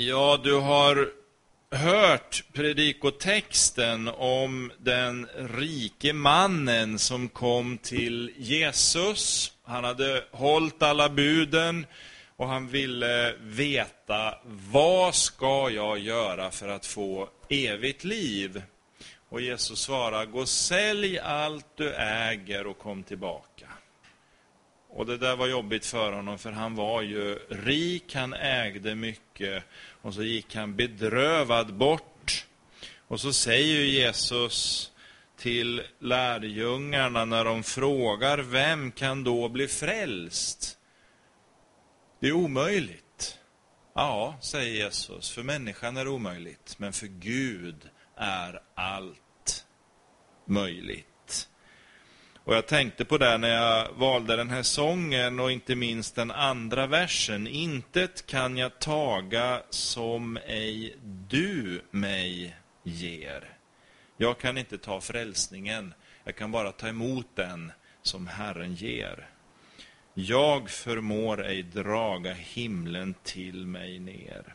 Ja, du har hört predikotexten om den rike mannen som kom till Jesus. Han hade hållit alla buden och han ville veta vad ska jag göra för att få evigt liv? Och Jesus svarar, gå sälj allt du äger och kom tillbaka. Och det där var jobbigt för honom, för han var ju rik, han ägde mycket. Och så gick han bedrövad bort. Och så säger Jesus till lärjungarna när de frågar, vem kan då bli frälst? Det är omöjligt. Ja, säger Jesus, för människan är det omöjligt, men för Gud är allt möjligt. Och jag tänkte på det när jag valde den här sången och inte minst den andra versen. Intet kan jag taga som ej du mig ger. Jag kan inte ta frälsningen, jag kan bara ta emot den som Herren ger. Jag förmår ej draga himlen till mig ner.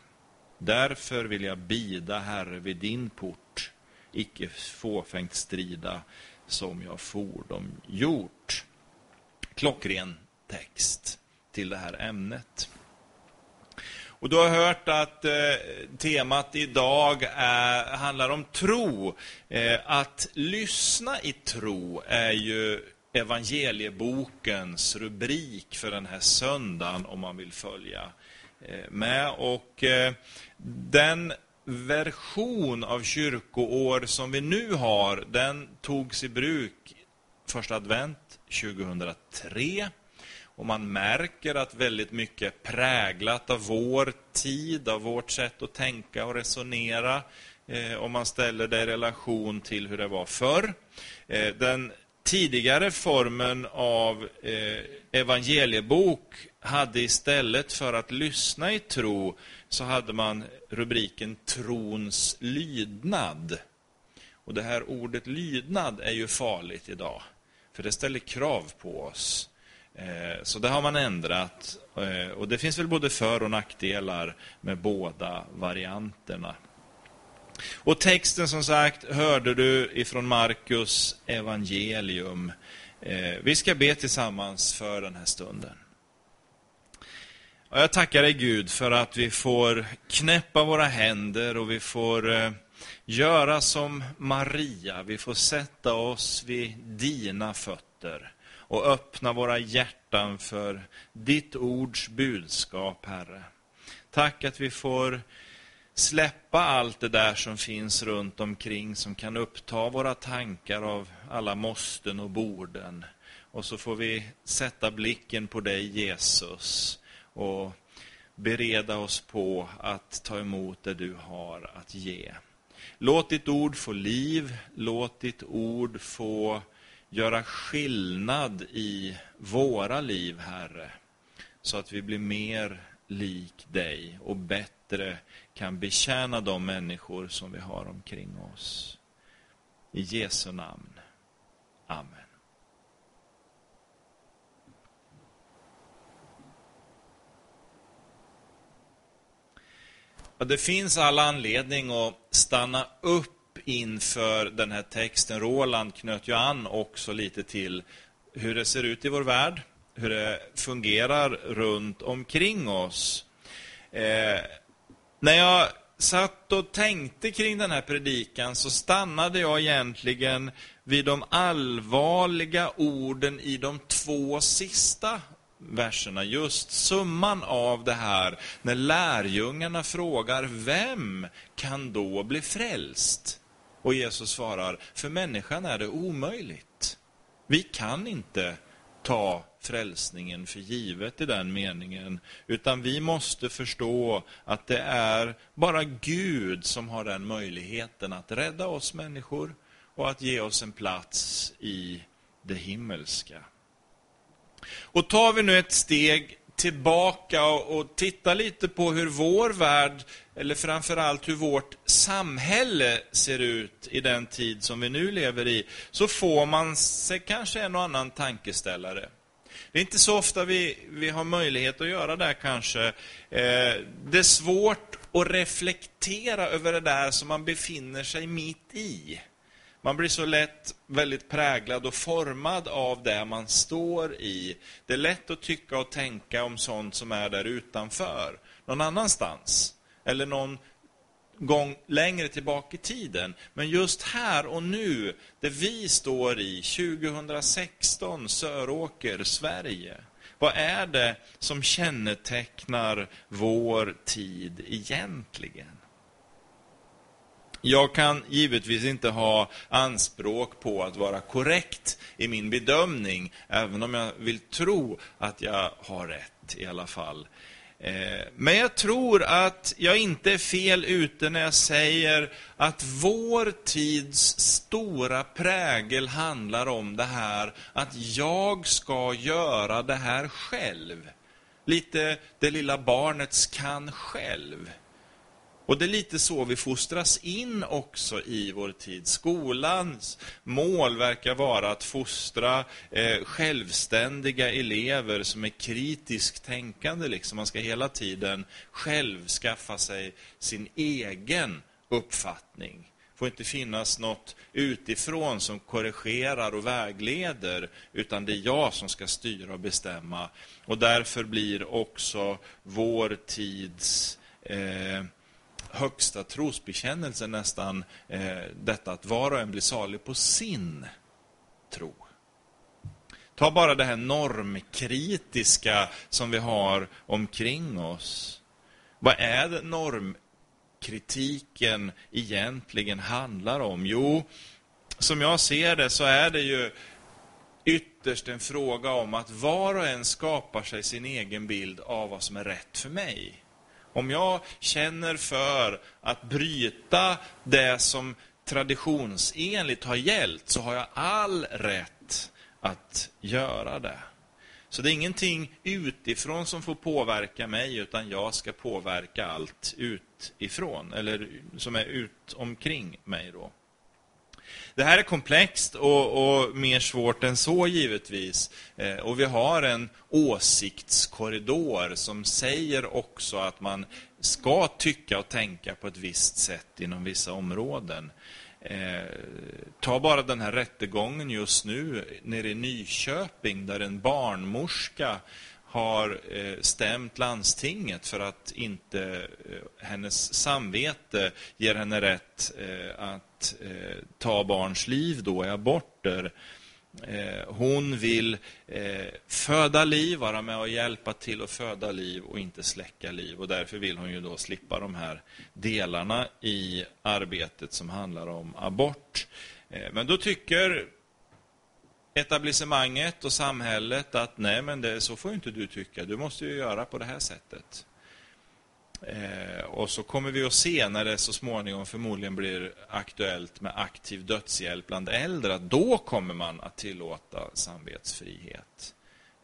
Därför vill jag bida, Herre, vid din port, icke fåfängt strida som jag fordom gjort. Klockren text till det här ämnet. Och du har hört att eh, temat idag är, handlar om tro. Eh, att lyssna i tro är ju evangeliebokens rubrik för den här söndagen om man vill följa eh, med. Och eh, den version av kyrkoår som vi nu har, den togs i bruk första advent 2003. Och man märker att väldigt mycket är präglat av vår tid, av vårt sätt att tänka och resonera. Eh, om man ställer det i relation till hur det var förr. Eh, den tidigare formen av eh, evangeliebok hade istället för att lyssna i tro så hade man rubriken Trons lydnad. Och det här ordet lydnad är ju farligt idag, för det ställer krav på oss. Eh, så det har man ändrat. Eh, och det finns väl både för och nackdelar med båda varianterna. Och texten som sagt hörde du ifrån Markus evangelium. Eh, vi ska be tillsammans för den här stunden. Och jag tackar dig Gud för att vi får knäppa våra händer och vi får eh, göra som Maria. Vi får sätta oss vid dina fötter och öppna våra hjärtan för ditt ords budskap, Herre. Tack att vi får släppa allt det där som finns runt omkring som kan uppta våra tankar av alla måsten och borden. Och så får vi sätta blicken på dig, Jesus och bereda oss på att ta emot det du har att ge. Låt ditt ord få liv, låt ditt ord få göra skillnad i våra liv, Herre, så att vi blir mer lik dig och bättre kan betjäna de människor som vi har omkring oss. I Jesu namn. Amen. Det finns all anledning att stanna upp inför den här texten. Roland knöt ju an också lite till hur det ser ut i vår värld, hur det fungerar runt omkring oss. Eh, när jag satt och tänkte kring den här predikan så stannade jag egentligen vid de allvarliga orden i de två sista verserna, just summan av det här, när lärjungarna frågar, vem kan då bli frälst? Och Jesus svarar, för människan är det omöjligt. Vi kan inte ta frälsningen för givet i den meningen, utan vi måste förstå att det är bara Gud som har den möjligheten att rädda oss människor och att ge oss en plats i det himmelska. Och tar vi nu ett steg tillbaka och tittar lite på hur vår värld, eller framförallt hur vårt samhälle ser ut i den tid som vi nu lever i, så får man sig kanske en och annan tankeställare. Det är inte så ofta vi, vi har möjlighet att göra det kanske. Eh, det är svårt att reflektera över det där som man befinner sig mitt i. Man blir så lätt väldigt präglad och formad av det man står i. Det är lätt att tycka och tänka om sånt som är där utanför, någon annanstans. Eller någon gång längre tillbaka i tiden. Men just här och nu, där vi står i, 2016, Söråker, Sverige. Vad är det som kännetecknar vår tid egentligen? Jag kan givetvis inte ha anspråk på att vara korrekt i min bedömning, även om jag vill tro att jag har rätt i alla fall. Eh, men jag tror att jag inte är fel ute när jag säger att vår tids stora prägel handlar om det här att jag ska göra det här själv. Lite det lilla barnets kan själv. Och det är lite så vi fostras in också i vår tid. Skolans mål verkar vara att fostra eh, självständiga elever som är kritiskt tänkande. Liksom. Man ska hela tiden själv skaffa sig sin egen uppfattning. Det får inte finnas något utifrån som korrigerar och vägleder, utan det är jag som ska styra och bestämma. Och därför blir också vår tids eh, högsta trosbekännelse nästan eh, detta att var och en blir salig på sin tro. Ta bara det här normkritiska som vi har omkring oss. Vad är det normkritiken egentligen handlar om? Jo, som jag ser det så är det ju ytterst en fråga om att var och en skapar sig sin egen bild av vad som är rätt för mig. Om jag känner för att bryta det som traditionsenligt har gällt, så har jag all rätt att göra det. Så det är ingenting utifrån som får påverka mig, utan jag ska påverka allt utifrån, eller som är ut omkring mig. då. Det här är komplext och, och, mer svårt än så givetvis. Eh, och vi har en åsiktskorridor som säger också att man ska tycka och tänka på ett visst sätt inom vissa områden. Eh, ta bara den här rättegången just nu nere i Nyköping där en barnmorska har eh, stämt landstinget för att inte eh, hennes samvete ger henne rätt eh, att att eh, ta barns liv då i aborter. Eh, hon vill eh, föda liv, vara med och hjälpa till att föda liv och inte släcka liv. Och därför vill hon ju då slippa de här delarna i arbetet som handlar om abort. Men då tycker etablissemanget och samhället att nej, men det, så får inte du tycka. Du måste ju göra på det här sättet. Eh, och så kommer vi att se när det så småningom förmodligen blir aktuellt med aktiv dödshjälp bland äldre, att då kommer man att tillåta samvetsfrihet.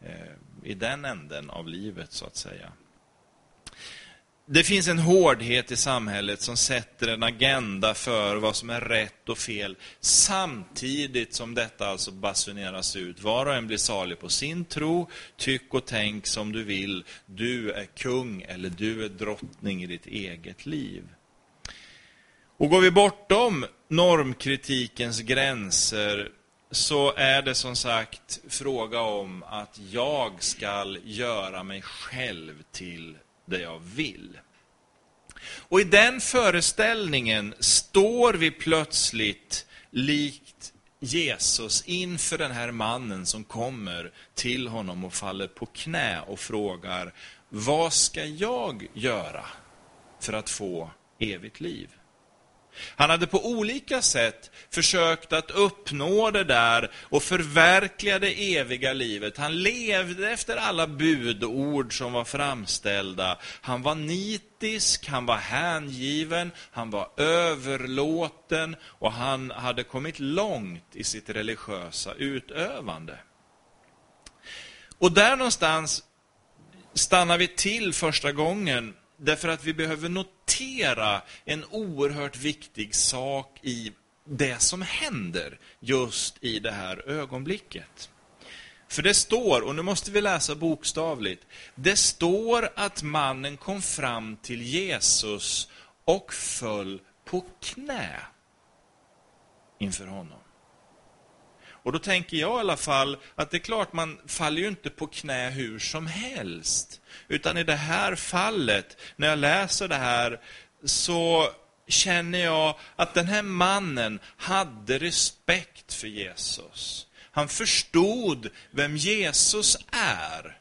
Eh, I den änden av livet, så att säga det finns en hårdhet i samhället som sätter en agenda för vad som är rätt och fel, samtidigt som detta alltså basuneras ut. Var och en blir salig på sin tro, tyck och tänk som du vill. Du är kung eller du är drottning i ditt eget liv. Och går vi bortom normkritikens gränser så är det som sagt fråga om att jag ska göra mig själv till det jag vill. Och i den föreställningen står vi plötsligt likt Jesus inför den här mannen som kommer till honom och faller på knä och frågar, vad ska jag göra för att få evigt liv? Han hade på olika sätt försökt att uppnå det där och förverkliga det eviga livet. Han levde efter alla budord som var framställda. Han var nitisk, han var hängiven, han var överlåten och han hade kommit långt i sitt religiösa utövande. Och där någonstans stannar vi till första gången därför att vi behöver notera en oerhört viktig sak i det som händer just i det här ögonblicket. För det står, och nu måste vi läsa bokstavligt, det står att mannen kom fram till Jesus och föll på knä inför honom. Och då tänker jag i alla fall att det är klart, man faller ju inte på knä hur som helst. Utan i det här fallet, när jag läser det här, så känner jag att den här mannen hade respekt för Jesus. Han förstod vem Jesus är.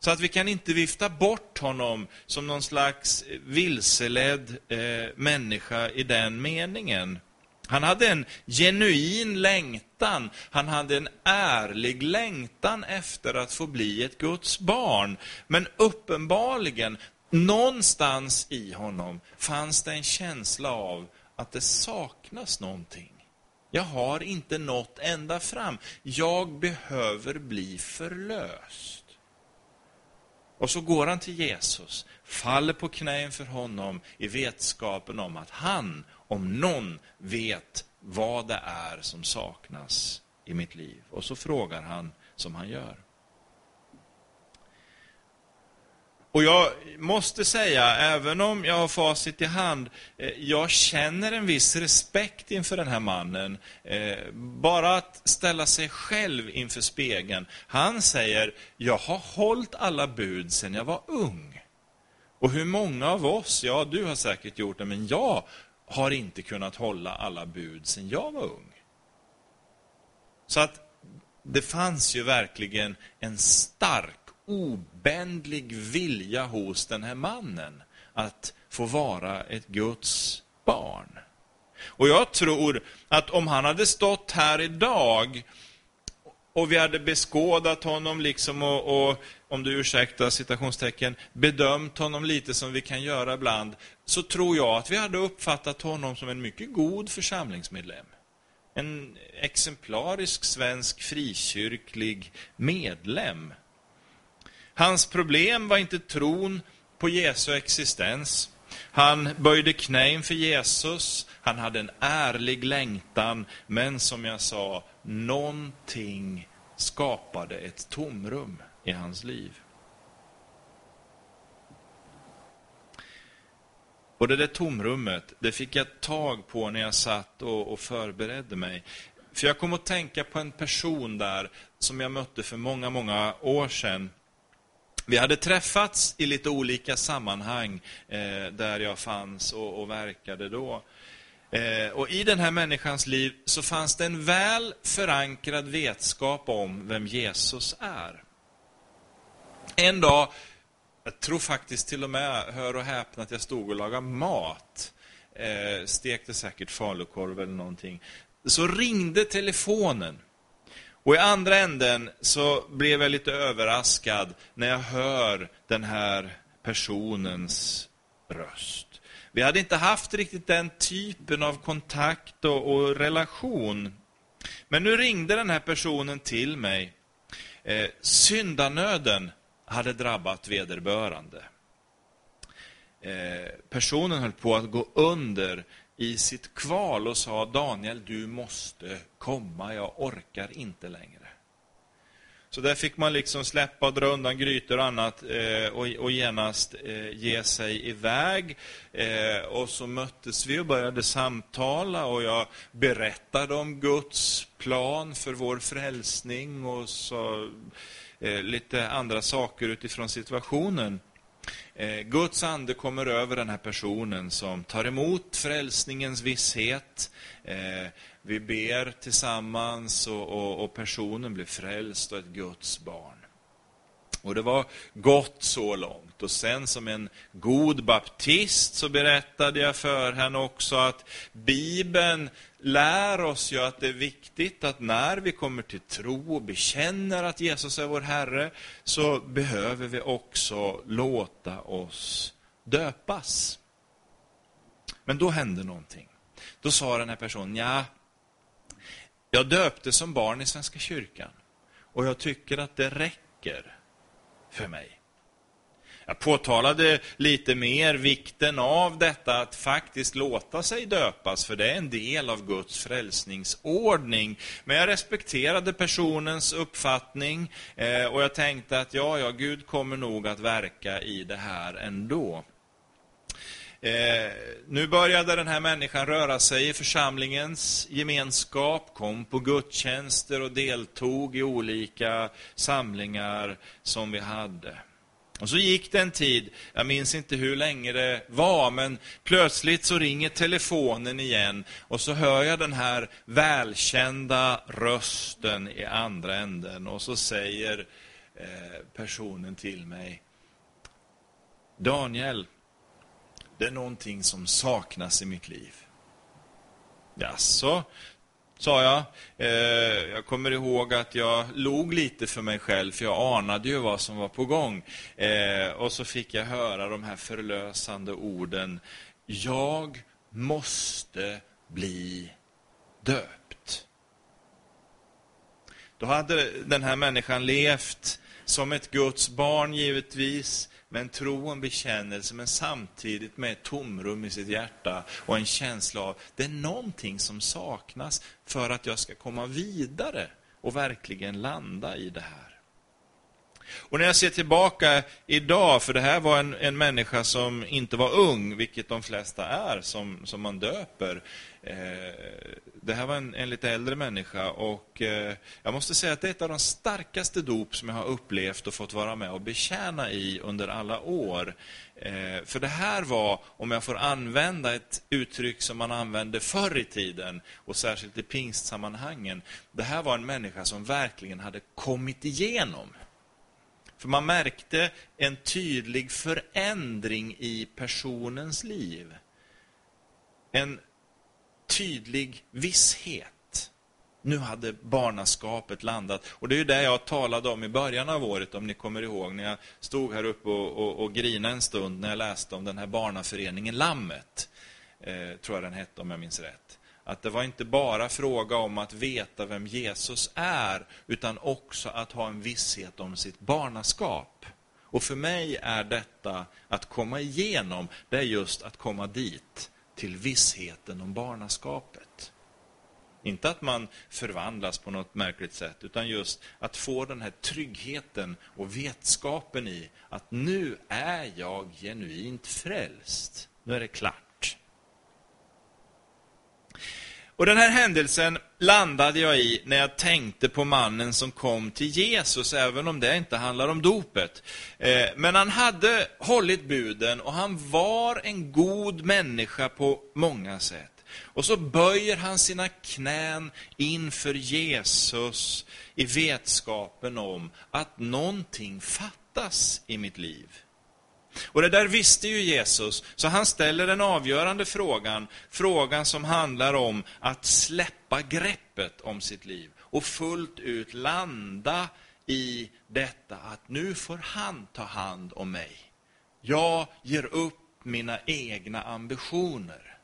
Så att vi kan inte vifta bort honom som någon slags vilseledd eh, människa i den meningen. Han hade en genuin längtan, han hade en ärlig längtan efter att få bli ett Guds barn. Men uppenbarligen, någonstans i honom fanns det en känsla av att det saknas någonting. Jag har inte nått ända fram. Jag behöver bli förlöst. Och så går han till Jesus, faller på knä inför honom i vetskapen om att han, om någon, vet vad det är som saknas i mitt liv. Och så frågar han som han gör. Och jag måste säga, även om jag har facit i hand, eh, jag känner en viss respekt inför den här mannen. Eh, bara att ställa sig själv inför spegeln. Han säger, jag har hållit alla bud sedan jag var ung. Och hur många av oss, ja du har säkert gjort det, men jag har inte kunnat hålla alla bud sedan jag var ung. Så att det fanns ju verkligen en stark obändlig vilja hos den här mannen att få vara ett Guds barn. Och jag tror att om han hade stått här idag och vi hade beskådat honom liksom och, och, om du ursäktar citationstecken, bedömt honom lite som vi kan göra ibland, så tror jag att vi hade uppfattat honom som en mycket god församlingsmedlem. En exemplarisk svensk frikyrklig medlem Hans problem var inte tron på Jesu existens. Han böjde knä inför Jesus, han hade en ärlig längtan, men som jag sa, någonting skapade ett tomrum i hans liv. Och det där tomrummet, det fick jag tag på när jag satt och, och förberedde mig. För jag kom att tänka på en person där som jag mötte för många, många år sedan. Vi hade träffats i lite olika sammanhang eh, där jag fanns och, och verkade då. Eh, och I den här människans liv så fanns det en väl förankrad vetskap om vem Jesus är. En dag, jag tror faktiskt till och med, hör och häpna, att jag stod och lagade mat. Eh, stekte säkert falukorv eller någonting. Så ringde telefonen. Och i andra änden så blev jag lite överraskad när jag hör den här personens röst. Vi hade inte haft riktigt den typen av kontakt och, och relation. Men nu ringde den här personen till mig. Eh, syndanöden hade drabbat vederbörande. Eh, personen höll på att gå under i sitt kval och sa Daniel, du måste komma, jag orkar inte längre. Så där fick man liksom släppa och dra undan grytor och annat eh, och, och genast eh, ge sig iväg. Eh, och så möttes vi och började samtala och jag berättade om Guds plan för vår frälsning och så eh, lite andra saker utifrån situationen. Eh, Guds ande kommer över den här personen som tar emot frälsningens visshet. Eh, vi ber tillsammans och, och, och personen blir frälst och ett Guds barn. Och det var gott så långt. Och sen som en god baptist så berättade jag för henne också att Bibeln lär oss ju att det är viktigt att när vi kommer till tro och bekänner att Jesus är vår Herre, så behöver vi också låta oss döpas. Men då hände någonting. Då sa den här personen, ja, jag döpte som barn i Svenska kyrkan och jag tycker att det räcker för mig. Jag påtalade lite mer vikten av detta att faktiskt låta sig döpas, för det är en del av Guds frälsningsordning. Men jag respekterade personens uppfattning eh, och jag tänkte att ja, ja, Gud kommer nog att verka i det här ändå. Eh, nu började den här människan röra sig i församlingens gemenskap, kom på gudstjänster och deltog i olika samlingar som vi hade. Och så gick det en tid, jag minns inte hur länge det var, men plötsligt så ringer telefonen igen och så hör jag den här välkända rösten i andra änden och så säger eh, personen till mig Daniel, det är någonting som saknas i mitt liv. Jaså, sa jag. Eh, jag kommer ihåg att jag log lite för mig själv, för jag anade ju vad som var på gång. Eh, och så fick jag höra de här förlösande orden. Jag måste bli döpt. Då hade den här människan levt som ett Guds barn givetvis, med en tro och en bekännelse, men samtidigt med ett tomrum i sitt hjärta och en känsla av det är någonting som saknas för att jag ska komma vidare och verkligen landa i det här. Och när jag ser tillbaka idag, för det här var en, en människa som inte var ung, vilket de flesta är som, som man döper. Eh, det här var en, en lite äldre människa och eh, jag måste säga att det är ett av de starkaste dop som jag har upplevt och fått vara med och betjäna i under alla år. Eh, för det här var, om jag får använda ett uttryck som man använde förr i tiden, och särskilt i pingstsammanhangen, det här var en människa som verkligen hade kommit igenom. För man märkte en tydlig förändring i personens liv. En tydlig visshet. Nu hade barnaskapet landat. Och det är ju det jag talade om i början av året, om ni kommer ihåg, när jag stod här uppe och, och, och grinade en stund när jag läste om den här barnaföreningen Lammet. Eh, tror jag den hette, om jag minns rätt. Att det var inte bara fråga om att veta vem Jesus är, utan också att ha en visshet om sitt barnaskap. Och för mig är detta att komma igenom, det är just att komma dit, till vissheten om barnaskapet. Inte att man förvandlas på något märkligt sätt, utan just att få den här tryggheten och vetskapen i att nu är jag genuint frälst. Nu är det klart. Och Den här händelsen landade jag i när jag tänkte på mannen som kom till Jesus, även om det inte handlar om dopet. Eh, men han hade hållit buden och han var en god människa på många sätt. Och så böjer han sina knän inför Jesus i vetskapen om att någonting fattas i mitt liv. Och det där visste ju Jesus, så han ställer den avgörande frågan, frågan som handlar om att släppa greppet om sitt liv och fullt ut landa i detta att nu får han ta hand om mig. Jag ger upp mina egna ambitioner.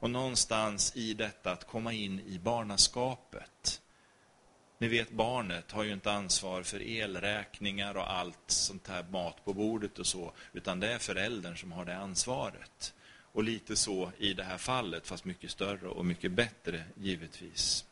Och någonstans i detta att komma in i barnaskapet. Ni vet barnet har ju inte ansvar för elräkningar och allt sånt här mat på bordet och så, utan det är föräldern som har det ansvaret. Och lite så i det här fallet, fast mycket större och mycket bättre givetvis.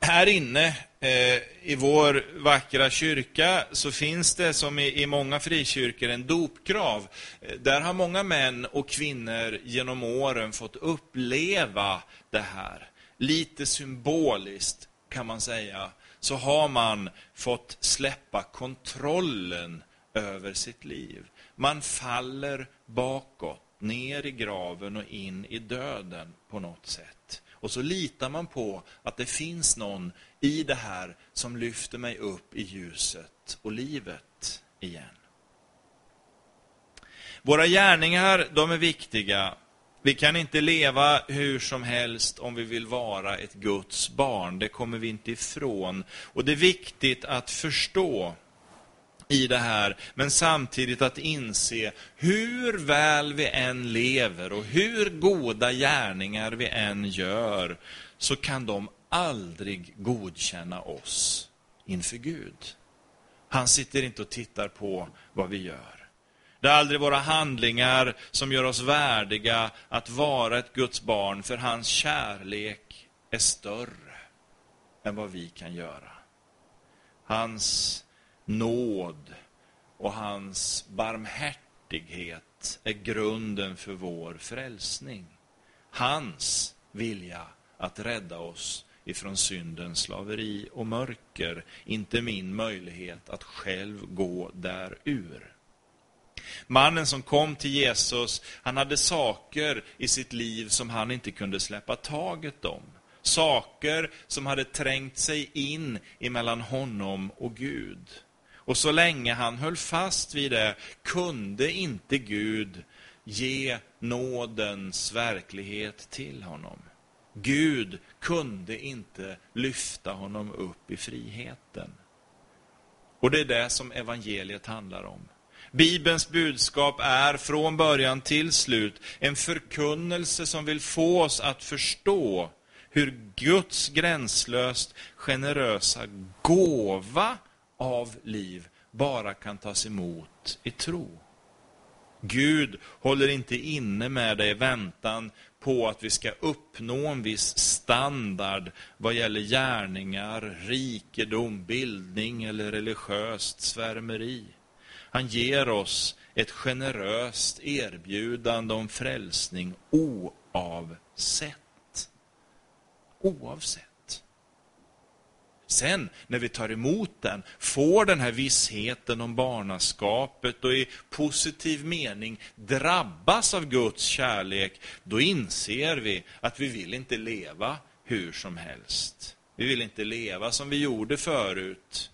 Här inne eh, i vår vackra kyrka så finns det som i, i många frikyrkor en dopgrav. Eh, där har många män och kvinnor genom åren fått uppleva det här lite symboliskt kan man säga, så har man fått släppa kontrollen över sitt liv. Man faller bakåt, ner i graven och in i döden på något sätt. Och så litar man på att det finns någon i det här som lyfter mig upp i ljuset och livet igen. Våra gärningar, de är viktiga vi kan inte leva hur som helst om vi vill vara ett Guds barn. Det kommer vi inte ifrån. Och det är viktigt att förstå i det här, men samtidigt att inse hur väl vi än lever och hur goda gärningar vi än gör, så kan de aldrig godkänna oss inför Gud. Han sitter inte och tittar på vad vi gör. Det är aldrig våra handlingar som gör oss värdiga att vara ett Guds barn, för hans kärlek är större än vad vi kan göra. Hans nåd och hans barmhärtighet är grunden för vår frälsning. Hans vilja att rädda oss ifrån syndens slaveri och mörker, inte min möjlighet att själv gå därur. Mannen som kom till Jesus, han hade saker i sitt liv som han inte kunde släppa taget om. Saker som hade trängt sig in emellan honom och Gud. Och så länge han höll fast vid det kunde inte Gud ge nådens verklighet till honom. Gud kunde inte lyfta honom upp i friheten. Och det är det som evangeliet handlar om. Bibelns budskap är från början till slut en förkunnelse som vill få oss att förstå hur Guds gränslöst generösa gåva av liv bara kan tas emot i tro. Gud håller inte inne med dig i väntan på att vi ska uppnå en viss standard vad gäller gärningar, rikedom, bildning eller religiöst svärmeri. Han ger oss ett generöst erbjudande om frälsning oavsett. Oavsett. Sen, när vi tar emot den, får den här vissheten om barnaskapet och i positiv mening drabbas av Guds kärlek, då inser vi att vi vill inte leva hur som helst. Vi vill inte leva som vi gjorde förut.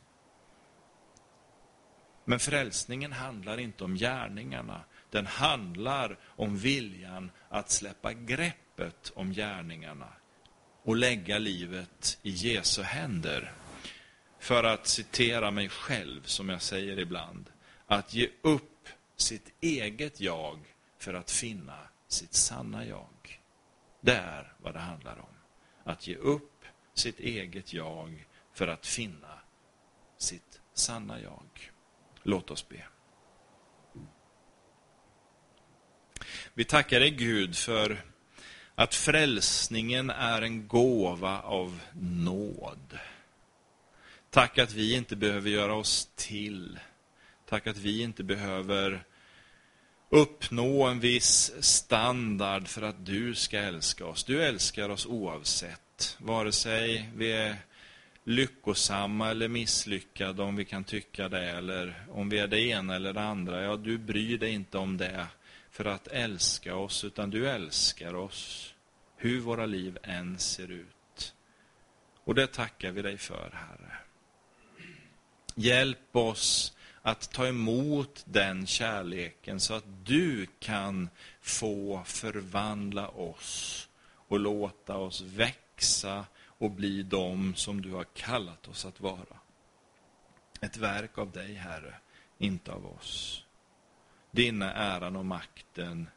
Men frälsningen handlar inte om gärningarna. Den handlar om viljan att släppa greppet om gärningarna och lägga livet i Jesu händer. För att citera mig själv, som jag säger ibland, att ge upp sitt eget jag för att finna sitt sanna jag. Det är vad det handlar om. Att ge upp sitt eget jag för att finna sitt sanna jag. Låt oss be. Vi tackar dig Gud för att frälsningen är en gåva av nåd. Tack att vi inte behöver göra oss till. Tack att vi inte behöver uppnå en viss standard för att du ska älska oss. Du älskar oss oavsett, vare sig vi är lyckosamma eller misslyckade, om vi kan tycka det, eller om vi är det ena eller det andra. Ja, du bryr dig inte om det för att älska oss, utan du älskar oss, hur våra liv än ser ut. Och det tackar vi dig för, Herre. Hjälp oss att ta emot den kärleken så att du kan få förvandla oss och låta oss växa och bli de som du har kallat oss att vara. Ett verk av dig, Herre, inte av oss. Din äran och makten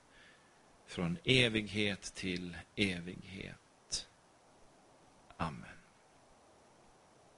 från evighet till evighet. Amen.